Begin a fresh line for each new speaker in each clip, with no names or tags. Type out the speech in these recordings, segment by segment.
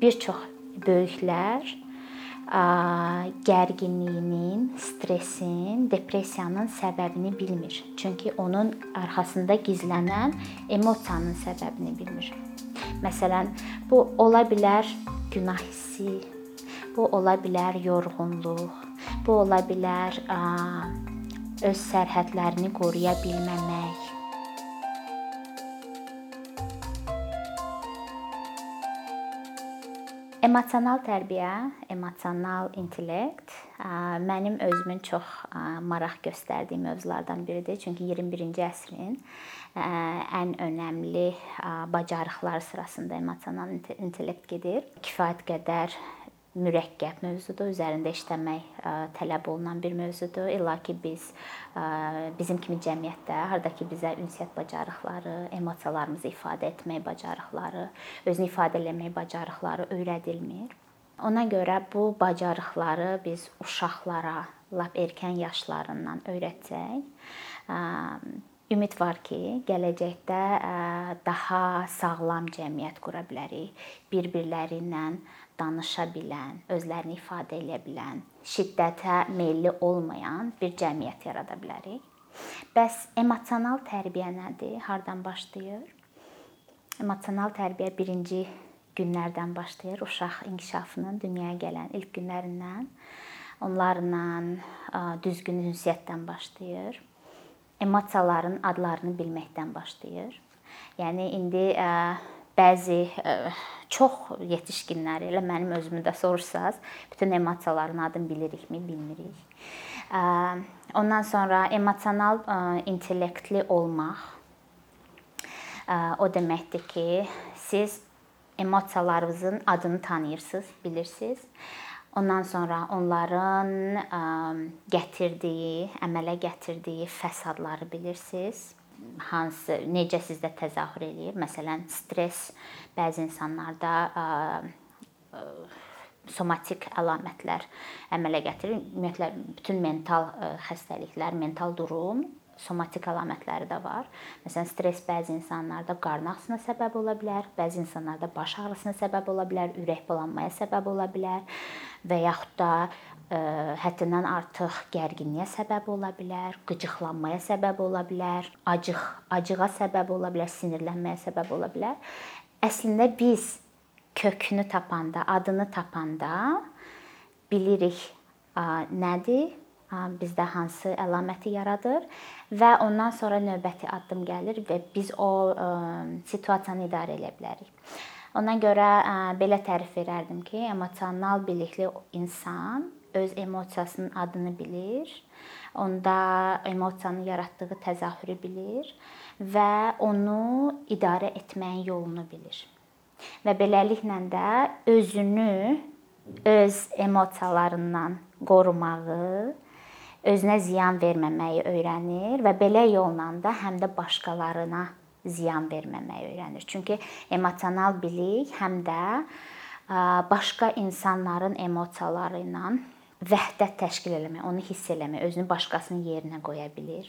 bir çox böyüklər gərginliyinin, stressin, depressiyanın səbəbini bilmir. Çünki onun arxasında gizlənən emosiyanın səbəbini bilmir. Məsələn, bu ola bilər günah hissi, bu ola bilər yorğunluq, bu ola bilər öz sərhədlərini qoruya bilməmək, Emosional tərbiyə, emosional intellekt mənim özümün çox maraq göstərdiyim mövzulardan biridir. Çünki 21-ci əsrin ən önəmli bacarıqlar sırasında emosional intellekt gedir. Kifayət qədər mürəkkəb mövzudur, üzərində işləmək tələb olunan bir mövzudur. İlla ki biz bizim kimi cəmiyyətdə hardakı bizə ünsiyyət bacarıqları, emosiyalarımızı ifadə etmək bacarıqları, özünü ifadə etmək bacarıqları öyrədilmir. Ona görə bu bacarıqları biz uşaqlara lap erkən yaşlarından öyrətsək, ümid var ki, gələcəkdə daha sağlam cəmiyyət qura bilərik. Bir-birləri ilə danışa bilən, özlərini ifadə edə bilən, şiddətə meylli olmayan bir cəmiyyət yarada bilərik. Bəs emosional tərbiyə nədir? Hardan başlayır? Emosional tərbiyə birinci günlərdən başlayır, uşaq inkişafının dünyaya gələn ilk günlərindən. Onlarla düzgün ünsiyyətdən başlayır. Emosiyaların adlarını bilməkdən başlayır. Yəni indi bəzi çox yetişkinləri, elə mənim özümü də soruşsaz, bütün emosiyaların adını bilirikmi, bilmirik. Ondan sonra emosional intellektli olmaq o deməkdir ki, siz emosiyalarınızın adını tanıyırsınız, bilirsiniz. Ondan sonra onların gətirdiyi, əmələ gətirdiyi fəsadları bilirsiniz hansı necə sizdə təzahür eləyir? Məsələn, stress bəzi insanlarda somatik əlamətlər əmələ gətirir. Ümumiyyətlə bütün mental xəstəliklər, mental durum somatik əlamətləri də var. Məsələn, stress bəzi insanlarda qarın ağrısına səbəb ola bilər, bəzi insanlarda baş ağrısına səbəb ola bilər, ürək bulanmaya səbəb ola bilər və yaxud da həddindən artıq gərginliyə səbəb ola bilər, qıcıqlanmaya səbəb ola bilər, acıq, acığa səbəb ola bilər, sinirlənməyə səbəb ola bilər. Əslində biz kökünü tapanda, adını tapanda bilirik nədir, bizdə hansı əlaməti yaradır və ondan sonra növbəti addım gəlir və biz o situasiyanı idarə edə bilərik. Ona görə belə tərif verərdim ki, emosional bilikli insan öz emosiyasının adını bilir, onda emosiyanın yaratdığı təzahürü bilir və onu idarə etməyin yolunu bilir. Və beləliklə də özünü öz emosiyalarından qorumağı, özünə ziyan verməməyi öyrənir və belə yolla da həm də başqalarına ziyan verməməyi öyrənir. Çünki emosional bilik həm də başqa insanların emosiyaları ilə vəhdət təşkil eləmək, onu hiss eləmək, özünü başqasının yerinə qoya bilir.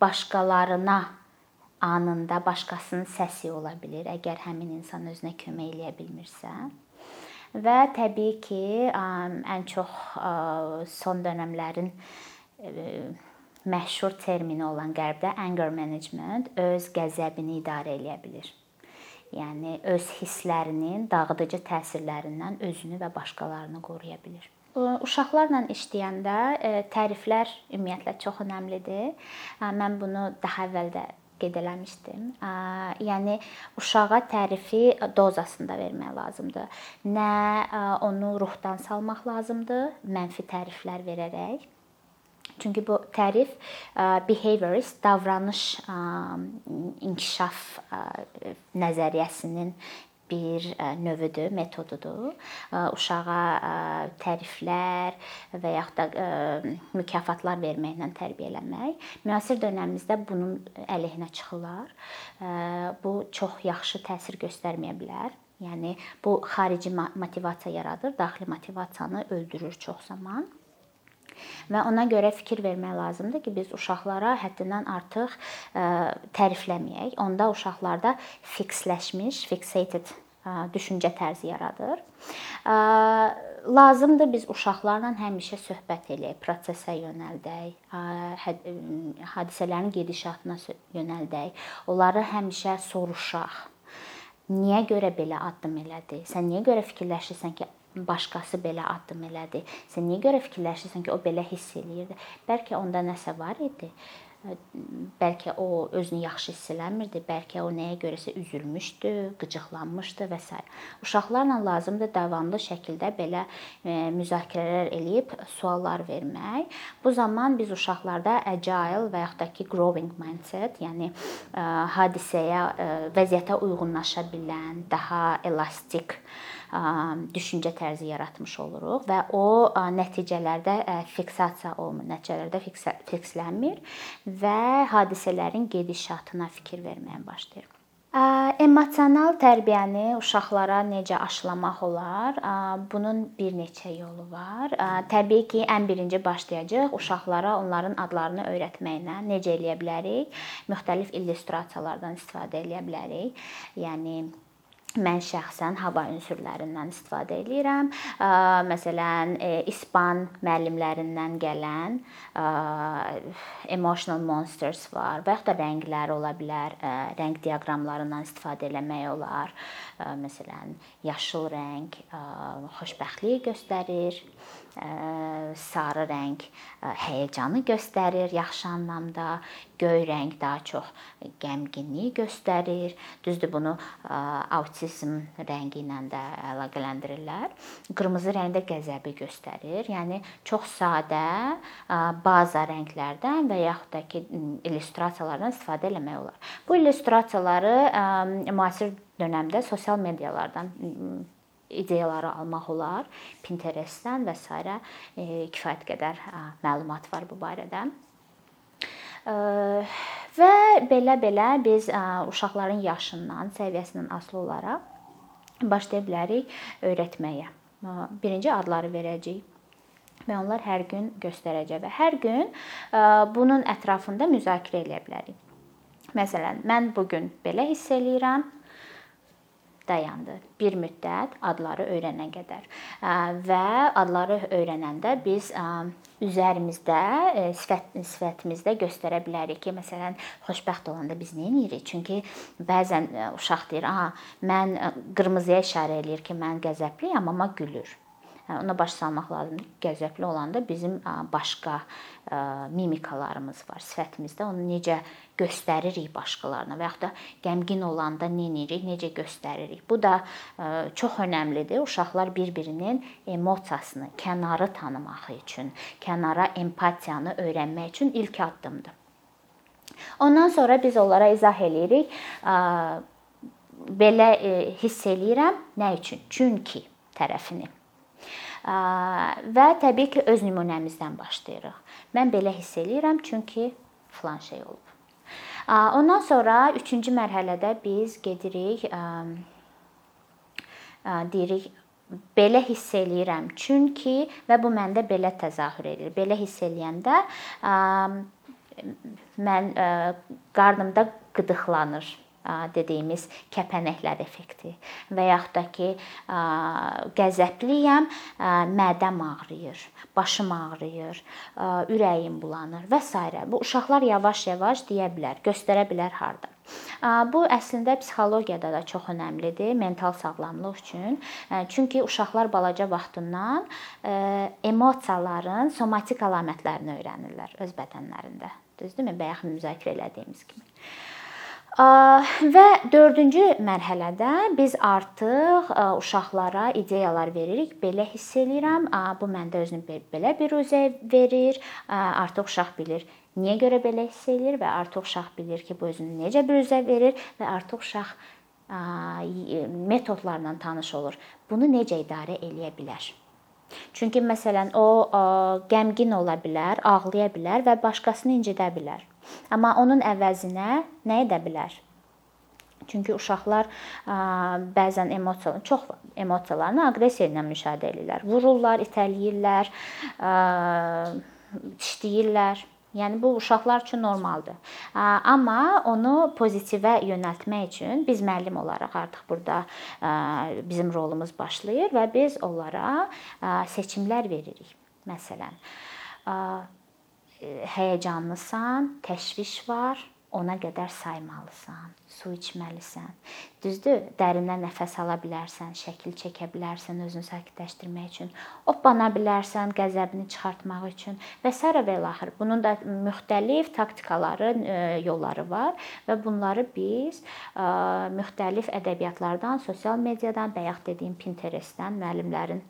Başqalarına anında başqasının səsi ola bilər, əgər həmin insan özünə kömək eləyə bilmirsə. Və təbii ki, ən çox son dövrlərin məşhur termini olan qərbdə anger management öz qəzəbini idarə eləyə bilər yəni öz hisslərinin dağıdıcı təsirlərindən özünü və başqalarını qoruya bilir. Uşaqlarla işləyəndə e, təriflər ümumiyyətlə çox əhəmilidir. Mən bunu daha əvvəl də qeyd eləmişdim. Yəni uşağa tərifi dozasında vermək lazımdır. Nə onu ruhdan salmaq lazımdır, mənfi təriflər verərək Çünki bu tərif behaviorist davranış inkişaf nəzəriyyəsinin bir növüdür, metodudur. Uşağa təriflər və yaxud da mükafatlar verməklə tərbiyələmək. Müasir dövrümüzdə bunun əleyhinə çıxırlar. Bu çox yaxşı təsir göstərməyə bilər. Yəni bu xarici motivasiya yaradır, daxili motivasiyanı öldürür çox zaman. Və ona görə fikir vermək lazımdır ki, biz uşaqlara həddindən artıq tərifləməyək. Onda uşaqlarda fiksləşmiş, fixated düşüncə tərzi yaradır. Lazımdır biz uşaqlarla həmişə söhbət eləyək, prosesə yönəldək, hadisələrin gedişatına yönəldək. Onları həmişə soruşaq. Niyə görə belə addım elədi? Sən niyə görə fikirləşirsən ki, başqası belə addım elədi? Sən niyə görə fikirləşirsən ki, o belə hiss eləyirdi? Bəlkə onda nəsə var idi bəlkə o özünü yaxşı hiss eləmirdi, bəlkə o nəyə görəsə üzülmüşdü, qıcıqlanmışdı və s. Uşaqlarla lazımdır davamlı şəkildə belə e, müzakirələr eləyib suallar vermək. Bu zaman biz uşaqlarda agile və yaxud da ki growing mindset, yəni e, hadisəyə, e, vəziyyətə uyğunlaşa bilən, daha elastik düşüncə tərzi yaratmış oluruq və o nəticələrdə fiksasiya olmur, nəticələrdə fikslənmir və hadisələrin gedişatına fikir verməyə başlayır. Emosional tərbiyəni uşaqlara necə aşılamaq olar? Bunun bir neçə yolu var. Təbii ki, ən birinci başlayacağıq uşaqlara onların adlarını öyrətməklə. Necə eləyə bilərik? Müxtəlif illüstrasiyalardan istifadə eləyə bilərik. Yəni mən şəxsən hava ünsürlərindən istifadə edirəm. Məsələn, e, ispan müəllimlərindən gələn emotional monsters var və ya da rənglər ola bilər. Rəng diaqramlarından istifadə eləmək olar. Məsələn, yaşıl rəng xoşbəxtliyi göstərir sarı rəng həyəcanı göstərir yaxşı anlamda, göy rəng daha çox qəmginliyi göstərir. Düzdür, bunu autizm rəngi ilə də əlaqələndirirlər. Qırmızı rəng də qəzəbi göstərir. Yəni çox sadə baza rənglərdən və yaxud da ki illüstrasiyalardan istifadə etmək olar. Bu illüstrasiyaları müasir dövrdə sosial medialardan ideyaları almaq olar. Pinterest-dən və s. Kifayət qədər məlumat var bu barədə. Və belə-belə biz uşaqların yaşından, səviyyəsindən asılı olaraq başlaya bilərik öyrətməyə. Birinci adları verəcəyik və onlar hər gün göstərəcək və hər gün bunun ətrafında müzakirə edə bilərik. Məsələn, mən bu gün belə hiss eləyirəm, dayandı. Bir müddət adları öyrənənə qədər. Və adları öyrənəndə biz üzərimizdə, sifət sifətimizdə göstərə bilərik ki, məsələn, xoşbəxt olanda biz nə edirik? Çünki bəzən uşaq deyir, "Aha, mən qırmızıya işarə eləyir ki, mən qəzəbliyəm, amma gülür." Ona baş salmaq lazımdır. Qəzəbli olanda bizim başqa mimikalarımız var sifətimizdə. Onu necə göstəririk başqalarına və yaxud da qəmgin olanda nə edirik, necə göstəririk. Bu da çox əhəmilidir. Uşaqlar bir-birinin emosiyasını, kənarı tanımaq üçün, kənara empatiyanı öyrənmək üçün ilk addımdır. Ondan sonra biz onlara izah eləyirik. Belə hiss eləyirəm. Nə üçün? Çünki tərəfini və təbii ki, öz nümunəmizdən başlayırıq. Mən belə hiss eləyirəm çünki filan şey olub. Ondan sonra 3-cü mərhələdə biz gedirik deyirik belə hiss eləyirəm çünki və bu məndə belə təzahür edir. Belə hiss eləyəndə mən qarnımda qıdıqlanır dediyimiz kəpənəklər effekti və yaxud da ki, qəzəbliyəm, mədəm ağrıyır, başım ağrıyır, ürəyim bulanır və s. Bu uşaqlar yavaş-yavaş deyə bilər, göstərə bilər harda. Bu əslində psixologiyada da çox əhəmilidir mental sağlamlıq üçün. Çünki uşaqlar balaca vaxtından emosiyaların somatik əlamətlərini öyrənirlər öz bədənlərində. Düzdürmü? Bayaq müzakirə elədiyimiz kimi. Və 4-cü mərhələdə biz artıq uşaqlara ideyalar veririk. Belə hiss eləyirəm, bu məndə özünü belə bir üzə verir. Artıq uşaq bilir niyə görə belə hiss eləyir və artıq uşaq bilir ki, bu özünü necə bir üzə verir və artıq uşaq metodlarla tanış olur. Bunu necə idarə eləyə bilər? Çünki məsələn o qəmgin ola bilər, ağlaya bilər və başqasını incidə bilər. Amma onun əvəzinə nə edə bilər? Çünki uşaqlar bəzən emosiya çox emosiyalarını aqressiya ilə müşahidə edirlər. Vururlar, itələyirlər, dişləyirlər. Yəni bu uşaqlar üçün normaldır. Amma onu pozitivə yönəltmək üçün biz müəllim olaraq artıq burada bizim rolumuz başlayır və biz onlara seçimlər veririk. Məsələn, həyəcanlısan, təşviş var, ona qədər saymalısan, su içməlisən. Düzdür? Dərindən nəfəs ala bilərsən, şəkil çəkə bilərsən özünü sakitləşdirmək üçün, oppana bilərsən qəzəbini çıxartmaq üçün və s. və ilaxır. Bunun da müxtəlif taktikaları, yolları var və bunları biz müxtəlif ədəbiyyatlardan, sosial mediadan, bayaq dediyim Pinterestdən müəllimlərin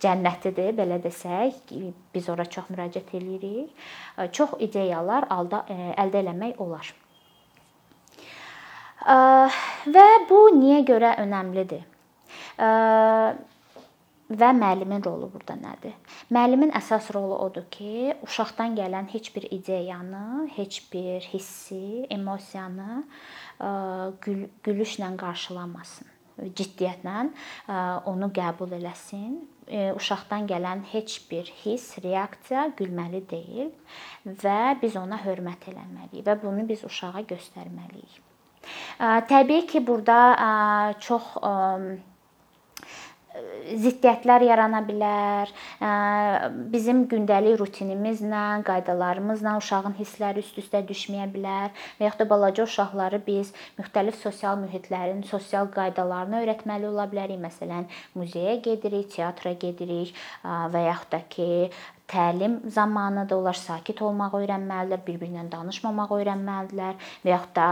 cənnətidir, belə desək. Biz ora çox müraciət eləyirik. Çox ideyalar alda əldə eləmək olar. Və bu niyə görə önəmlidir? Və müəllimin rolu burada nədir? Müəllimin əsas rolu odur ki, uşaqdan gələn heç bir ideyanı, heç bir hissi, emosiyanı gül gülüşlə qarşılamasın ciddiyyətlə onu qəbul eləsin uşaqdan gələn heç bir hiss, reaksiya gülməli deyil və biz ona hörmət eləməliyik və bunu biz uşağa göstərməliyik. Təbii ki, burada çox ziddiyyətlər yarana bilər. Bizim gündəlik rutinimizlə, qaydalarımızla uşağın hissləri üst-üstə düşməyə bilər və yaxud da balaca uşaqları biz müxtəlif sosial mühitlərin sosial qaydalarını öyrətməli ola bilərik. Məsələn, muzeyə gedirik, teatra gedirik və yaxud da ki, təlim zamanı da onlar sakit olmağı öyrənməlidirlər, bir-birinə danışmamağı öyrənməlidirlər və yaxud da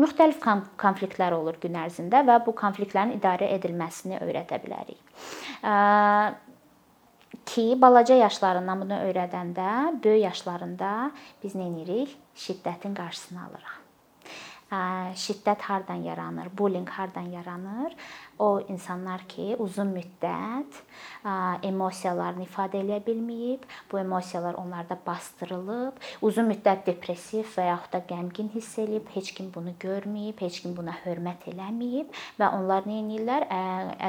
müxtəlif konfliktlər olur gün ərzində və bu konfliktlərin idarə edilməsini öyrədə bilərik. Ki, balaca yaşlarından bunu öyrədəndə, böyük yaşlarında biz nə edirik? Şiddətin qarşısını alırıq şiddət hardan yaranır, bullying hardan yaranır? O insanlar ki, uzun müddət emosiyalarını ifadə edə bilməyib, bu emosiyalar onlarda bastırılıb, uzun müddət depressiv və yaxud da qəmgin hiss eləyib, heç kim bunu görməyib, heç kim buna hörmət eləməyib və onlar nə edirlər?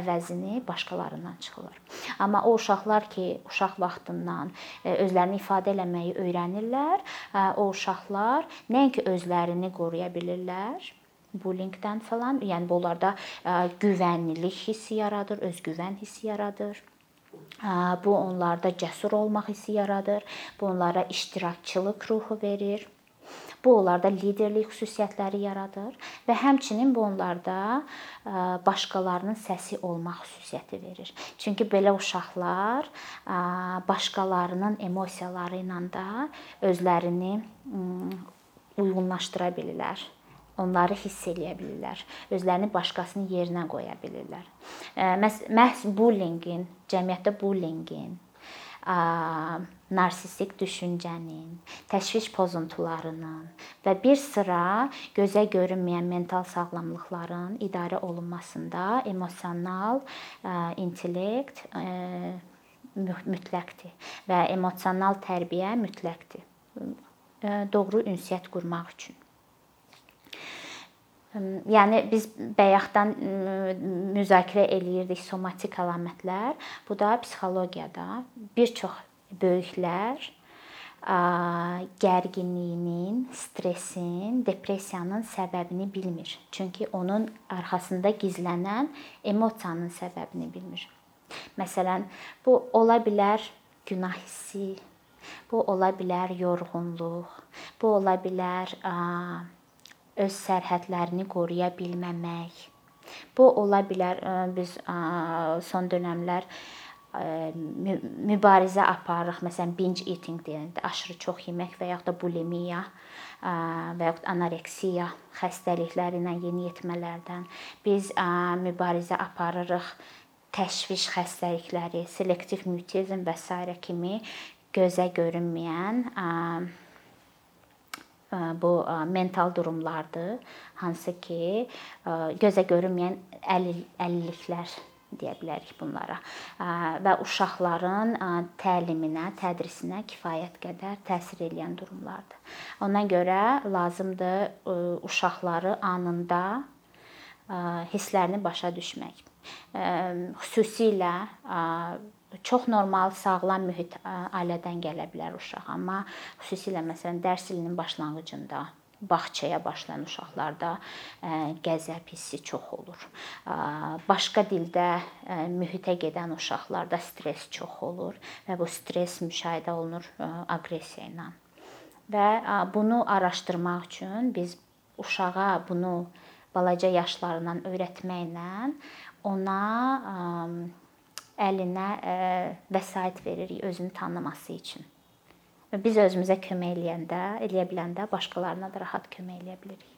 Əvəzini başqalarından çıxırlar. Amma o uşaqlar ki, uşaq vaxtından özlərini ifadə eləməyi öyrənirlər, o uşaqlar nəinki özlərini qoruya bilirlər, bullyingdən falan, yəni bunlarda güvənlilik hissi yaradır, özgüvən hissi yaradır. Bu onlarda cəsur olmaq hissi yaradır. Bu onlara iştirakçılıq ruhu verir. Bu onlarda liderlik xüsusiyyətləri yaradır və həmçinin bu onlarda başqalarının səsi olmaq xüsusiyyəti verir. Çünki belə uşaqlar başqalarının emosiyaları ilə də özlərini uyğunlaşdıra bilirlər onları hiss eləyə bilirlər. Özlərini başqasının yerinə qoya bilirlər. Məhz bullyingin, cəmiyyətdə bullyingin, narsistik düşüncənin, təşviş pozuntularının və bir sıra gözə görünməyən mental sağlamlıqların idarə olunmasında emosional intellekt mütləqdir və emosional tərbiyə mütləqdir. Doğru ünsiyyət qurmaq üçün. Yəni biz bayaqdan müzakirə eləyirdik somatik əlamətlər. Bu da psixologiyada bir çox böyüklər gərginliyinin, stressin, depressiyanın səbəbini bilmir. Çünki onun arxasında gizlənən emosiyanın səbəbini bilmir. Məsələn, bu ola bilər günah hissi, bu ola bilər yorğunluq, bu ola bilər öz sərhədlərini qoruya bilməmək. Bu ola bilər biz son dövrlər mübarizə aparırıq. Məsələn, binge eating deyəndə aşırı çox yemək və yaxud da bulimiya və yaxud anoreksiya xəstəlikləri ilə yeniyetmələrdən biz mübarizə aparırıq. Təşviş xəstəlikləri, selektiv mutizm və s. kimi gözə görünməyən bu mental durumlardır. Hansı ki, gözə görünməyən əlilliklər deyə bilərik bunlara. Və uşaqların təliminə, tədrisinə kifayət qədər təsir edən durumlardır. Ona görə lazımdır uşaqları anında hisslərini başa düşmək. Xüsusilə çox normal, sağlam mühit ailədən gələ bilər uşaq, amma xüsusilə məsələn dərs ilinin başlanğıcında bağçaya başlayan uşaqlarda qəzəb hissi çox olur. Başqa dildə mühitə gedən uşaqlarda stress çox olur və bu stress müşahidə olunur aqressiya ilə. Və bunu araşdırmaq üçün biz uşağa bunu balaca yaşlarından öyrətməklə ona əlinə vəsait veririk özünü tanıması üçün. Və biz özümüzə kömək eləyəndə, eləyə biləndə başqalarına da rahat kömək eləyə bilirik.